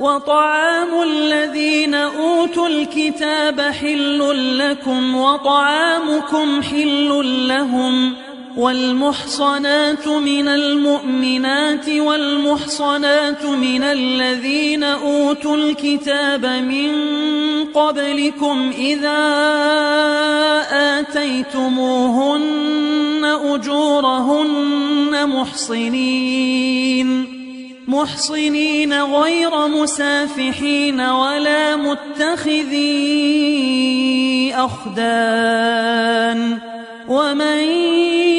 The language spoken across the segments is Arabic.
وطعام الذين أوتوا الكتاب حل لكم وطعامكم حل لهم والمحصنات من المؤمنات والمحصنات من الذين أوتوا الكتاب من قبلكم إذا آتيتموهن أجورهن محصنين محصنين غير مسافحين ولا متخذي أخدان ومن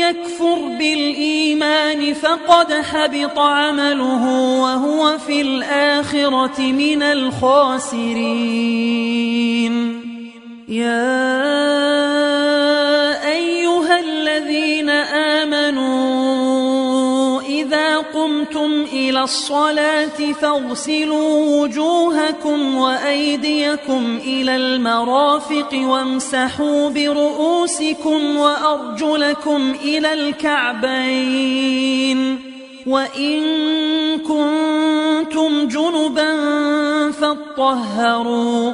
يكفر بالإيمان فقد حبط عمله وهو في الآخرة من الخاسرين. يا أيها الذين آمنوا قمتم إلى الصلاة فاغسلوا وجوهكم وأيديكم إلى المرافق وامسحوا برؤوسكم وأرجلكم إلى الكعبين وإن كنتم جنبا فاطهروا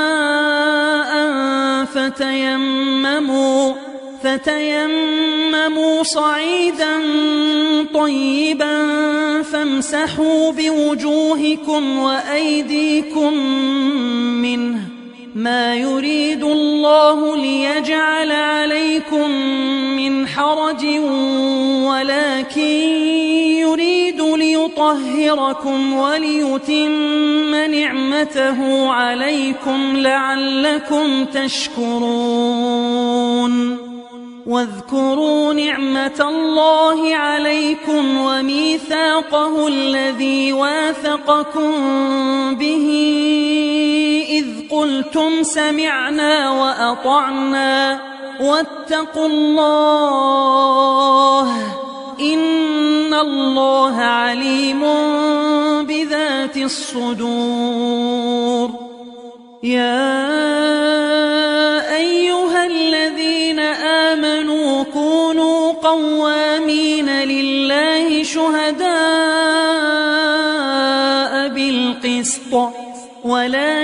فتيمموا فتيمموا صعيدا طيبا فامسحوا بوجوهكم وأيديكم منه. ما يريد الله ليجعل عليكم من حرج ولكن ليطهركم وليتم نعمته عليكم لعلكم تشكرون. واذكروا نعمة الله عليكم وميثاقه الذي واثقكم به. إذ قلتم سمعنا وأطعنا واتقوا الله. إن الله عليم بذات الصدور يا أيها الذين آمنوا كونوا قوامين لله شهداء بالقسط ولا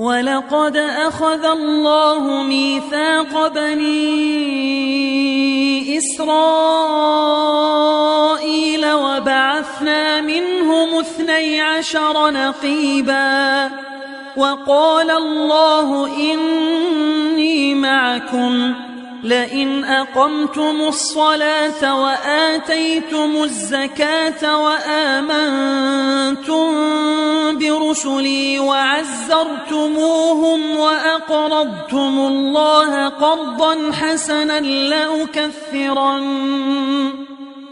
ولقد أخذ الله ميثاق بني إسرائيل وبعثنا منهم اثني عشر نقيبا وقال الله إني معكم لئن أقمتم الصلاة وآتيتم الزكاة وآمنتم برسلي وعزرتموهم وأقرضتم الله قرضا حسنا لأكفرن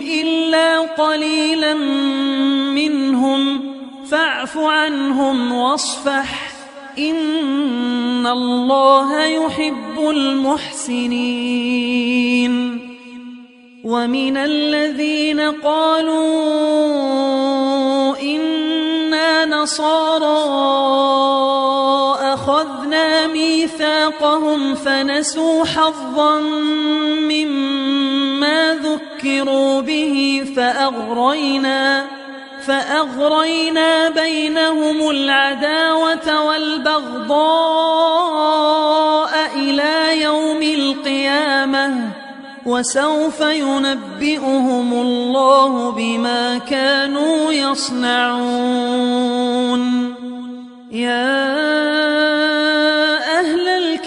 منهم قليلا منهم. فاعف عنهم واصفح. إن الله يحب المحسنين. ومن الذين قالوا إنا نصارى أخذنا ميثاقهم فنسوا حظا مما ذكروا به فأغرينا فأغرينا بينهم العداوة والبغضاء إلى يوم القيامة وسوف ينبئهم الله بما كانوا يصنعون. يا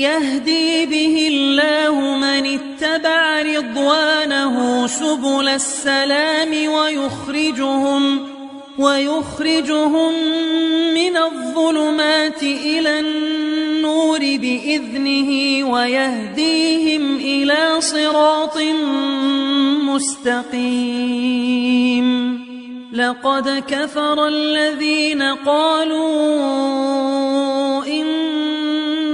يهدي به الله من اتبع رضوانه سبل السلام ويخرجهم ويخرجهم من الظلمات إلى النور بإذنه ويهديهم إلى صراط مستقيم. لقد كفر الذين قالوا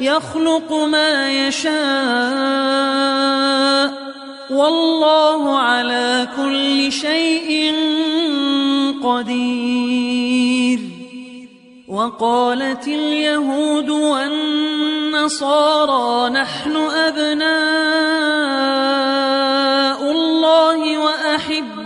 يخلق ما يشاء والله على كل شيء قدير. وقالت اليهود والنصارى نحن أبناء الله وأحباؤه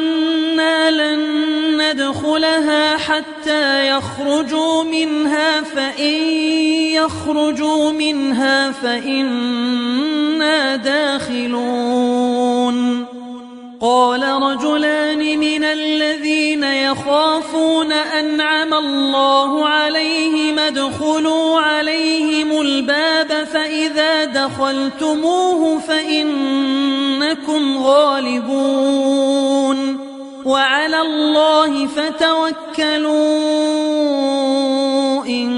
لن ندخلها حتى يخرجوا منها فإن يخرجوا منها فإنا داخلون. قال رجلان من الذين يخافون أنعم الله عليهم ادخلوا عليهم الباب فإذا دخلتموه فإنكم غالبون. وعلى الله فتوكلوا إن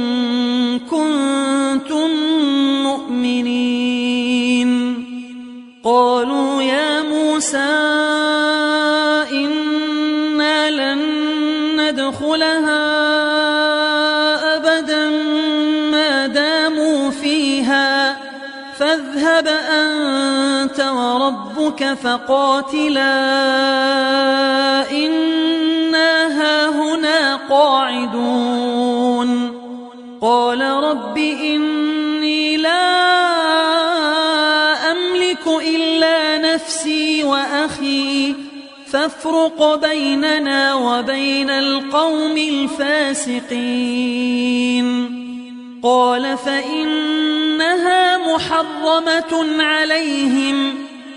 كنتم مؤمنين. قالوا يا موسى وربك فقاتلا إنا هاهنا قاعدون. قال رب إني لا أملك إلا نفسي وأخي فافرق بيننا وبين القوم الفاسقين. قال فإنها محرمة عليهم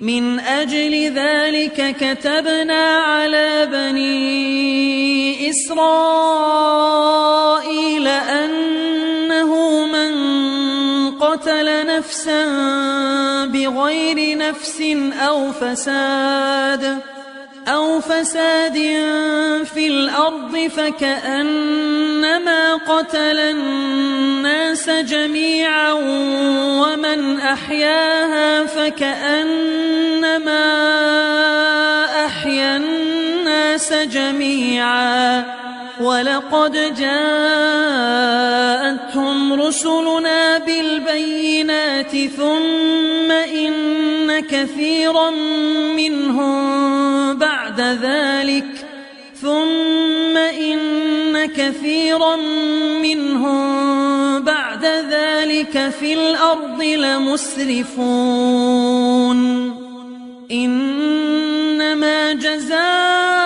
من أجل ذلك كتبنا على بني إسرائيل أنه من قتل نفسا بغير نفس أو فساد أو فساد في الأرض فكأنما قتل الناس جميعا ومن أحياها فكأنما أحيا الناس جميعا ولقد جاءتهم رسلنا بالبينات ثم إن كثيرا منهم بعد ذلك ثم إن كثيرا منهم بعد ذلك في الأرض لمسرفون إنما جزاء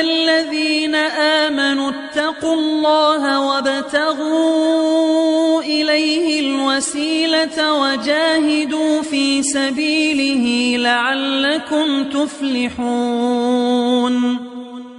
الذين آمنوا اتقوا الله وابتغوا إليه الوسيلة وجاهدوا في سبيله لعلكم تفلحون.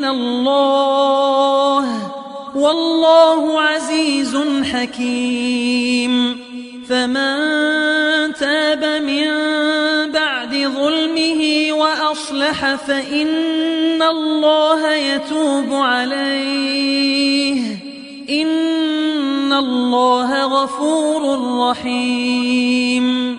من الله والله عزيز حكيم. فمن تاب من بعد ظلمه وأصلح فإن الله يتوب عليه. إن الله غفور رحيم.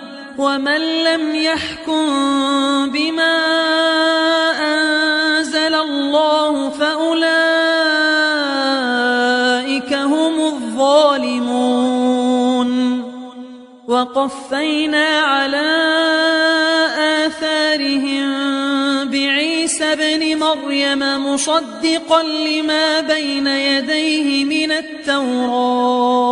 ومن لم يحكم بما أنزل الله فأولئك هم الظالمون. وقفينا على آثارهم بعيسى ابن مريم مصدقا لما بين يديه من التوراه.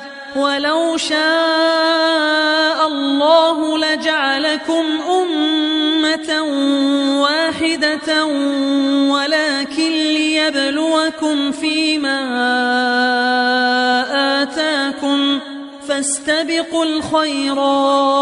ولو شاء الله لجعلكم أمة واحدة ولكن ليبلوكم فيما آتاكم فاستبقوا الخيرات.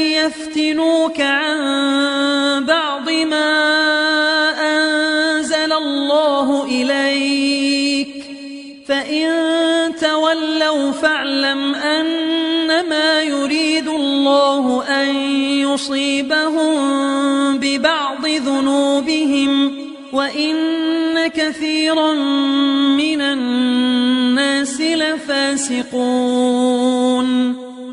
يفتنوك عن بعض ما أنزل الله إليك. فإن تولوا فاعلم أنما يريد الله أن يصيبهم ببعض ذنوبهم وإن كثيرا من الناس لفاسقون.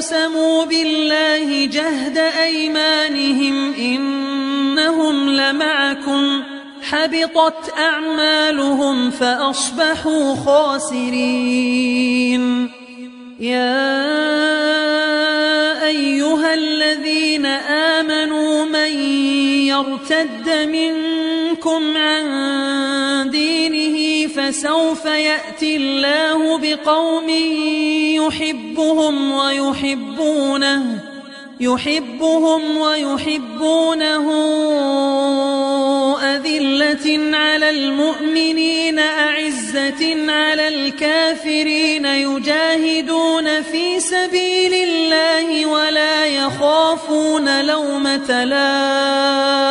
أقسموا بالله جهد أيمانهم إنهم لمعكم حبطت أعمالهم فأصبحوا خاسرين. يا أيها الذين آمنوا من يرتد منكم عن فسوف يأتي الله بقوم يحبهم ويحبونه يحبهم ويحبونه أذلة على المؤمنين أعزة على الكافرين يجاهدون في سبيل الله ولا يخافون لومة لائم.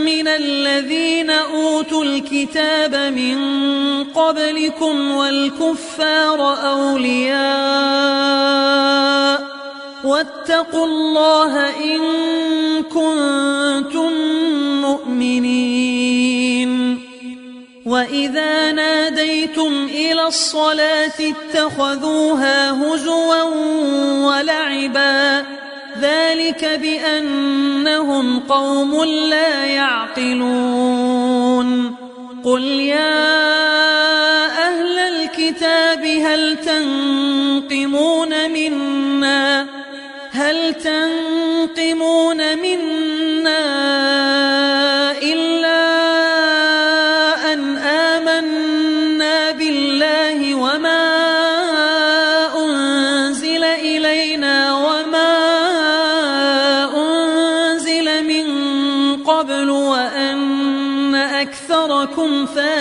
من الذين أوتوا الكتاب من قبلكم والكفار أولياء واتقوا الله إن كنتم مؤمنين وإذا ناديتم إلى الصلاة اتخذوها هزوا ولعبا ذلك بأنهم قوم لا يعقلون. قل يا أهل الكتاب هل تنقمون منا؟ هل تنقمون منا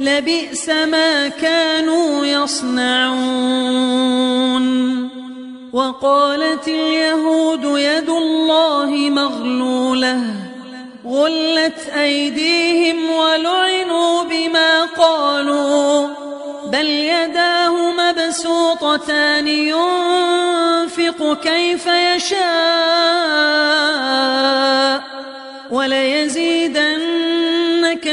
لبئس ما كانوا يصنعون. وقالت اليهود يد الله مغلولة غلت أيديهم ولعنوا بما قالوا بل يداه مبسوطتان ينفق كيف يشاء وليزيدن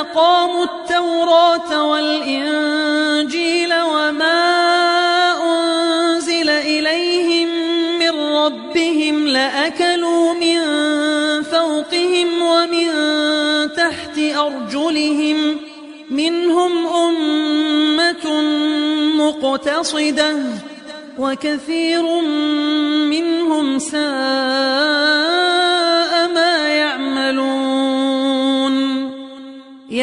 أقاموا التوراة والإنجيل وما أنزل إليهم من ربهم لأكلوا من فوقهم ومن تحت أرجلهم منهم أمة مقتصدة وكثير منهم ساء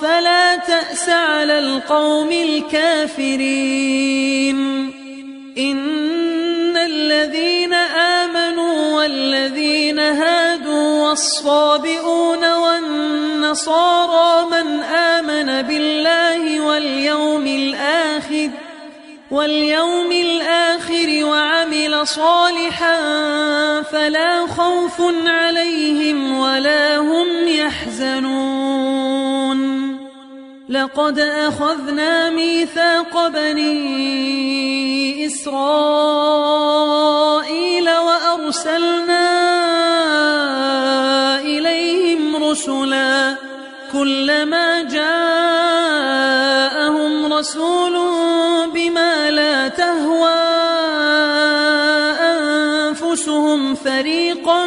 فلا تأس على القوم الكافرين. إن الذين آمنوا والذين هادوا والصابئون والنصارى من آمن بالله واليوم الآخر واليوم الآخر وعمل صالحا فلا خوف عليهم ولا هم يحزنون. لقد أخذنا ميثاق بني إسرائيل وأرسلنا إليهم رسلا كلما جاءهم رسول بما لا تهوى أنفسهم فريقا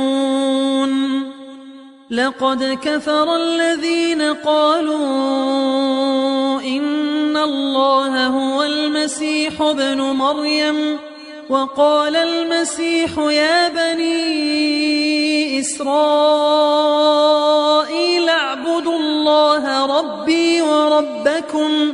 لقد كفر الذين قالوا إن الله هو المسيح ابن مريم وقال المسيح يا بني إسرائيل اعبدوا الله ربي وربكم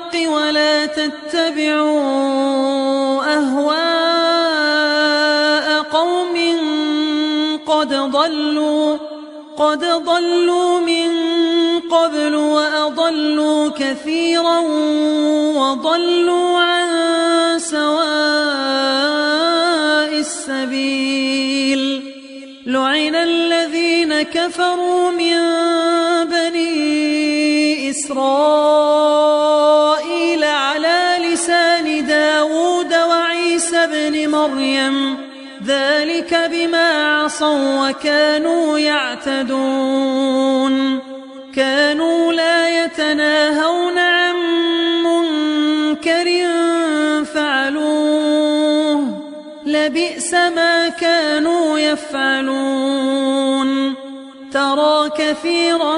ولا تتبعوا أهواء قوم قد ضلوا قد ضلوا من قبل وأضلوا كثيرا وضلوا عن سواء السبيل. لعن الذين كفروا من بني إسرائيل. على لسان داود وعيسى بن مريم ذلك بما عصوا وكانوا يعتدون. كانوا لا يتناهون عن منكر فعلوه. لبئس ما كانوا يفعلون. ترى كثيرا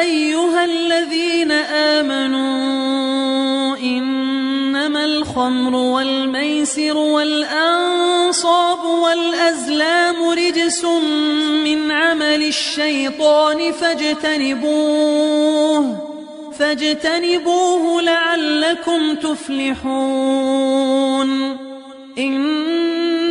أيها الذين آمنوا إنما الخمر والميسر والأنصاب والأزلام رجس من عمل الشيطان فاجتنبوه فاجتنبوه لعلكم تفلحون.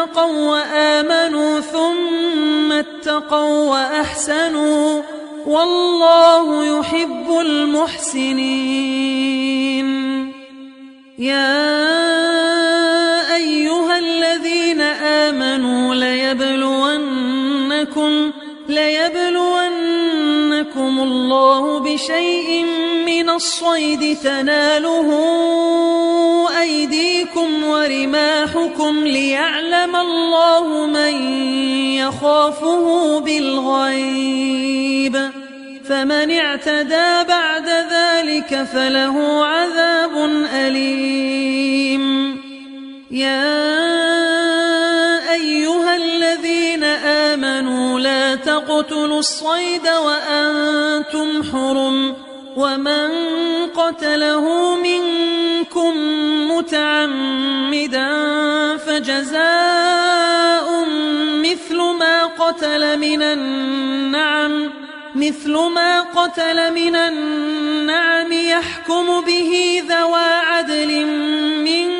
اتقوا وآمنوا ثم اتقوا وأحسنوا والله يحب المحسنين. يا أيها الذين آمنوا ليبلونكم ليبلونكم الله بشيء من الصيد تناله أيديكم ورماحكم ليعلم الله من يخافه بالغيب فمن اعتدى بعد ذلك فله عذاب أليم يا أيها الذين آمنوا لا تقتلوا الصيد وأنتم حرم. ومن قتله منكم متعمدا فجزاء مثل ما قتل من النعم مثل ما قتل من النعم يحكم به ذوى عدل منكم.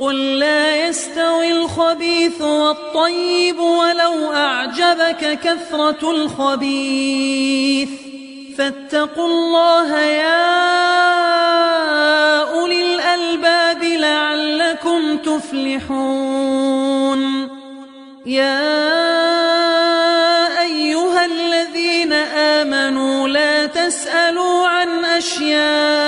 قل لا يستوي الخبيث والطيب ولو أعجبك كثرة الخبيث. فاتقوا الله يا أولي الألباب لعلكم تفلحون. يا أيها الذين آمنوا لا تسألوا عن أشياء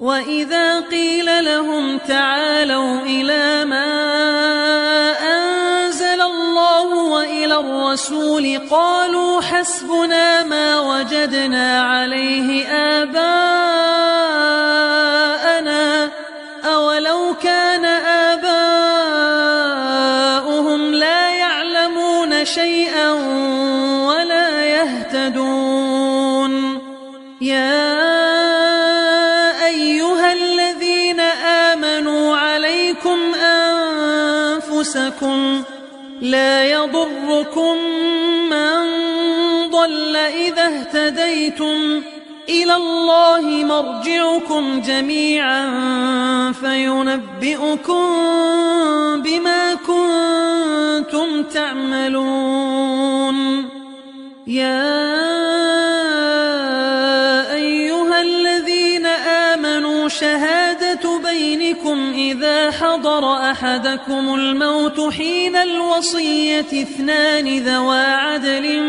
وإذا قيل لهم تعالوا إلى ما أنزل الله وإلى الرسول قالوا حسبنا ما وجدنا عليه آباءنا يضركم من ضل إذا اهتديتم إلى الله مرجعكم جميعا فينبئكم بما كنتم تعملون. يا شهادة بينكم إذا حضر أحدكم الموت حين الوصية اثنان ذوى عدل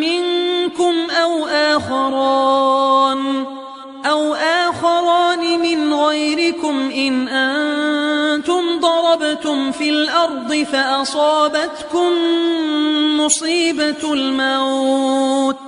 منكم أو آخران أو آخران من غيركم إن أنتم ضربتم في الأرض فأصابتكم مصيبة الموت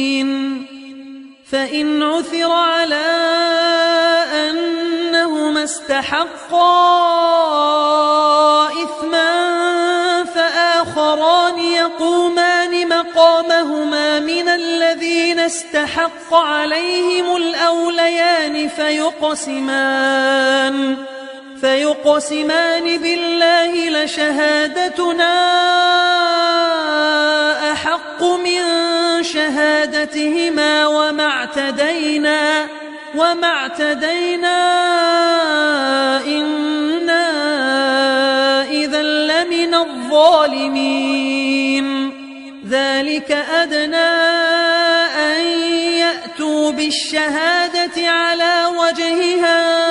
فإن عثر على أنهما استحقا إثما فآخران يقومان مقامهما من الذين استحق عليهم الأوليان فيقسمان. فيقسمان بالله لشهادتنا أحق من شهادتهما وما اعتدينا وما اعتدينا إنا إذا لمن الظالمين. ذلك أدنى أن يأتوا بالشهادة على وجهها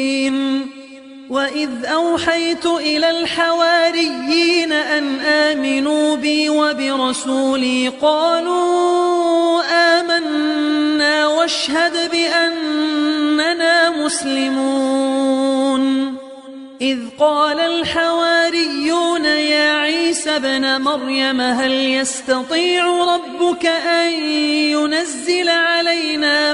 وإذ أوحيت إلى الحواريين أن آمنوا بي وبرسولي قالوا آمنا واشهد بأننا مسلمون إذ قال الحواريون يا عيسى ابن مريم هل يستطيع ربك أن ينزل علينا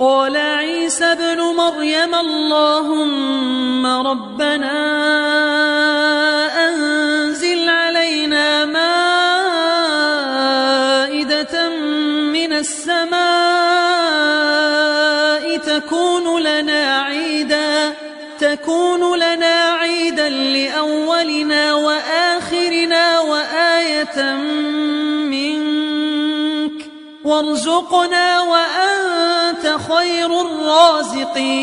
قال عيسى ابن مريم اللهم ربنا أنزل علينا مائدة من السماء تكون لنا عيدا تكون لنا عيدا لأولنا وآخرنا وآية منك. وارزقنا خير الرازقين.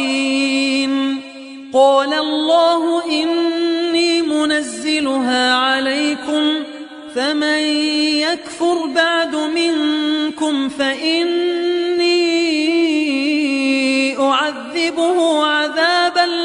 قال الله إني منزلها عليكم فمن يكفر بعد منكم فإني أعذبه عذابا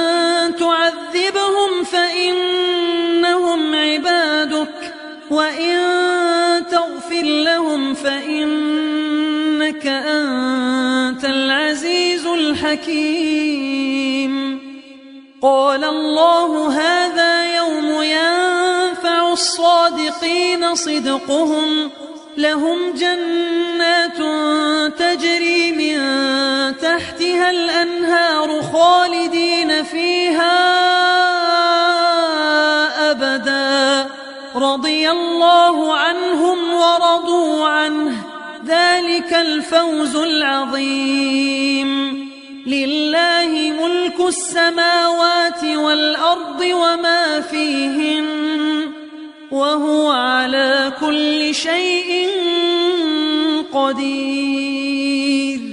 فإنك أنت العزيز الحكيم. قال الله هذا يوم ينفع الصادقين صدقهم لهم جنات تجري من تحتها الأنهار خالدين فيها رضي الله عنهم ورضوا عنه. ذلك الفوز العظيم. لله ملك السماوات والأرض وما فيهن. وهو على كل شيء قدير.